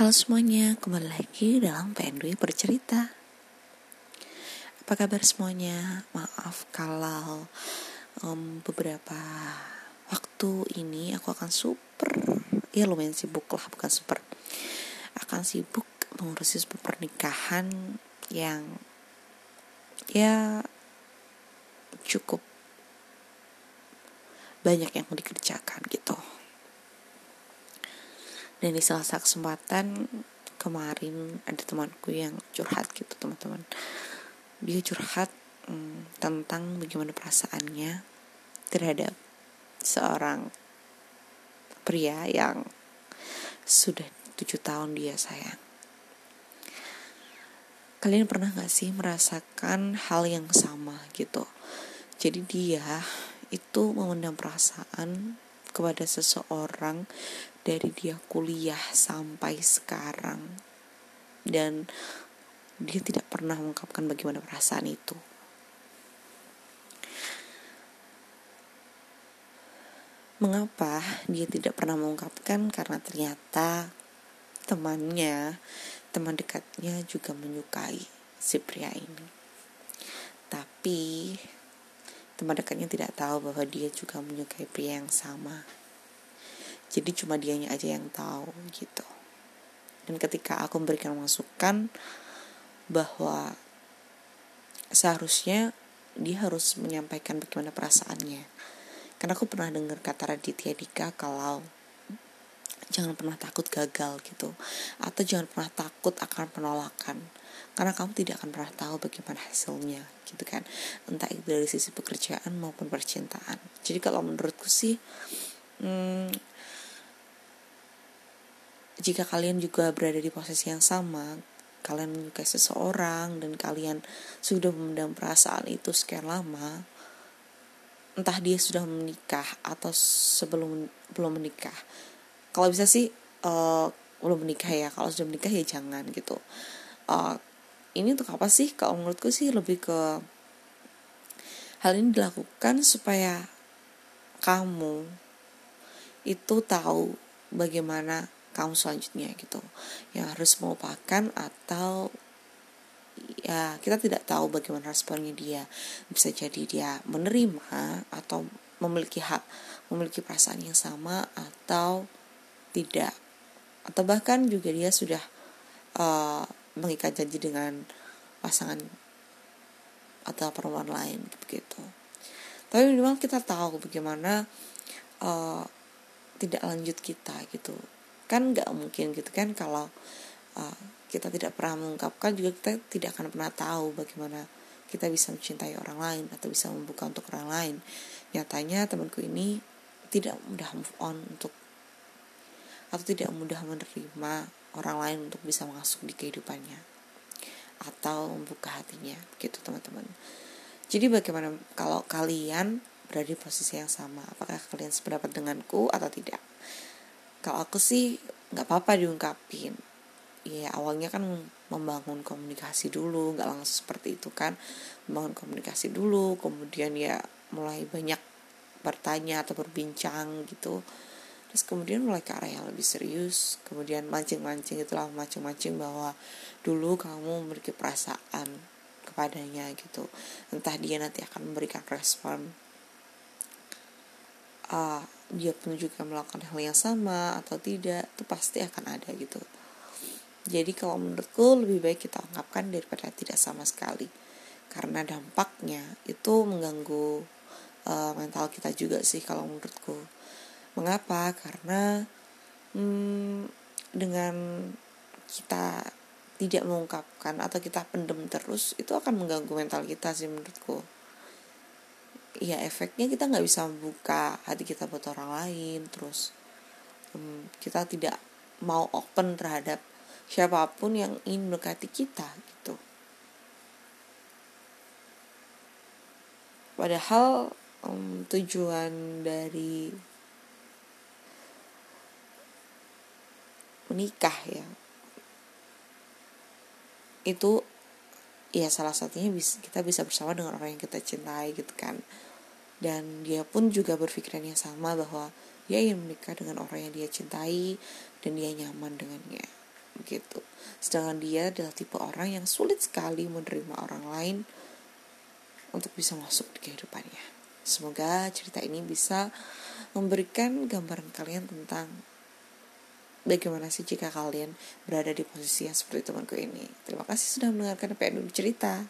Halo semuanya, kembali lagi dalam PNW bercerita. Apa kabar semuanya? Maaf kalau um, beberapa waktu ini aku akan super, ya lumayan sibuk lah, bukan super. Akan sibuk mengurusi sebuah pernikahan yang ya cukup banyak yang dikerjakan gitu dan di salah satu kesempatan kemarin ada temanku yang curhat gitu teman-teman. Dia curhat hmm, tentang bagaimana perasaannya terhadap seorang pria yang sudah tujuh tahun dia sayang. Kalian pernah gak sih merasakan hal yang sama gitu? Jadi dia itu memendam perasaan kepada seseorang dari dia kuliah sampai sekarang dan dia tidak pernah mengungkapkan bagaimana perasaan itu. Mengapa dia tidak pernah mengungkapkan? Karena ternyata temannya, teman dekatnya juga menyukai si pria ini. Tapi teman dekatnya tidak tahu bahwa dia juga menyukai pria yang sama jadi cuma dianya aja yang tahu gitu. Dan ketika aku memberikan masukan bahwa seharusnya dia harus menyampaikan bagaimana perasaannya. Karena aku pernah dengar kata Raditya Dika kalau jangan pernah takut gagal gitu. Atau jangan pernah takut akan penolakan. Karena kamu tidak akan pernah tahu bagaimana hasilnya gitu kan. Entah itu dari sisi pekerjaan maupun percintaan. Jadi kalau menurutku sih hmm, jika kalian juga berada di posisi yang sama, kalian menyukai seseorang dan kalian sudah memendam perasaan itu sekian lama, entah dia sudah menikah atau sebelum belum menikah. Kalau bisa sih uh, belum menikah ya, kalau sudah menikah ya jangan gitu. Uh, ini untuk apa sih? Kalau menurutku sih lebih ke hal ini dilakukan supaya kamu itu tahu bagaimana kamu selanjutnya gitu. Yang harus melupakan atau ya kita tidak tahu bagaimana responnya dia. Bisa jadi dia menerima atau memiliki hak memiliki perasaan yang sama atau tidak. Atau bahkan juga dia sudah uh, mengikat janji dengan pasangan atau perempuan lain begitu. Tapi minimal kita tahu bagaimana uh, tidak lanjut kita gitu kan nggak mungkin gitu kan kalau uh, kita tidak pernah mengungkapkan juga kita tidak akan pernah tahu bagaimana kita bisa mencintai orang lain atau bisa membuka untuk orang lain. Nyatanya temanku ini tidak mudah move on untuk atau tidak mudah menerima orang lain untuk bisa masuk di kehidupannya atau membuka hatinya gitu teman-teman. Jadi bagaimana kalau kalian berada di posisi yang sama apakah kalian sependapat denganku atau tidak kalau aku sih nggak apa-apa diungkapin. Ya awalnya kan membangun komunikasi dulu nggak langsung seperti itu kan. Membangun komunikasi dulu kemudian ya mulai banyak bertanya atau berbincang gitu. Terus kemudian mulai ke arah yang lebih serius. Kemudian mancing-mancing itulah mancing-mancing bahwa dulu kamu memiliki perasaan kepadanya gitu. Entah dia nanti akan memberikan respon uh, dia pun juga melakukan hal yang sama atau tidak itu pasti akan ada gitu. Jadi kalau menurutku lebih baik kita ungkapkan daripada tidak sama sekali. Karena dampaknya itu mengganggu uh, mental kita juga sih kalau menurutku. Mengapa? Karena hmm, dengan kita tidak mengungkapkan atau kita pendem terus itu akan mengganggu mental kita sih menurutku ya efeknya kita nggak bisa membuka hati kita buat orang lain terus um, kita tidak mau open terhadap siapa pun yang ingin mendekati kita gitu. Padahal um, tujuan dari menikah ya itu ya salah satunya bisa kita bisa bersama dengan orang yang kita cintai gitu kan dan dia pun juga berpikiran yang sama bahwa dia ingin menikah dengan orang yang dia cintai dan dia nyaman dengannya. Gitu. Sedangkan dia adalah tipe orang yang sulit sekali menerima orang lain untuk bisa masuk di kehidupannya. Semoga cerita ini bisa memberikan gambaran kalian tentang bagaimana sih jika kalian berada di posisi yang seperti temanku ini. Terima kasih sudah mendengarkan yang cerita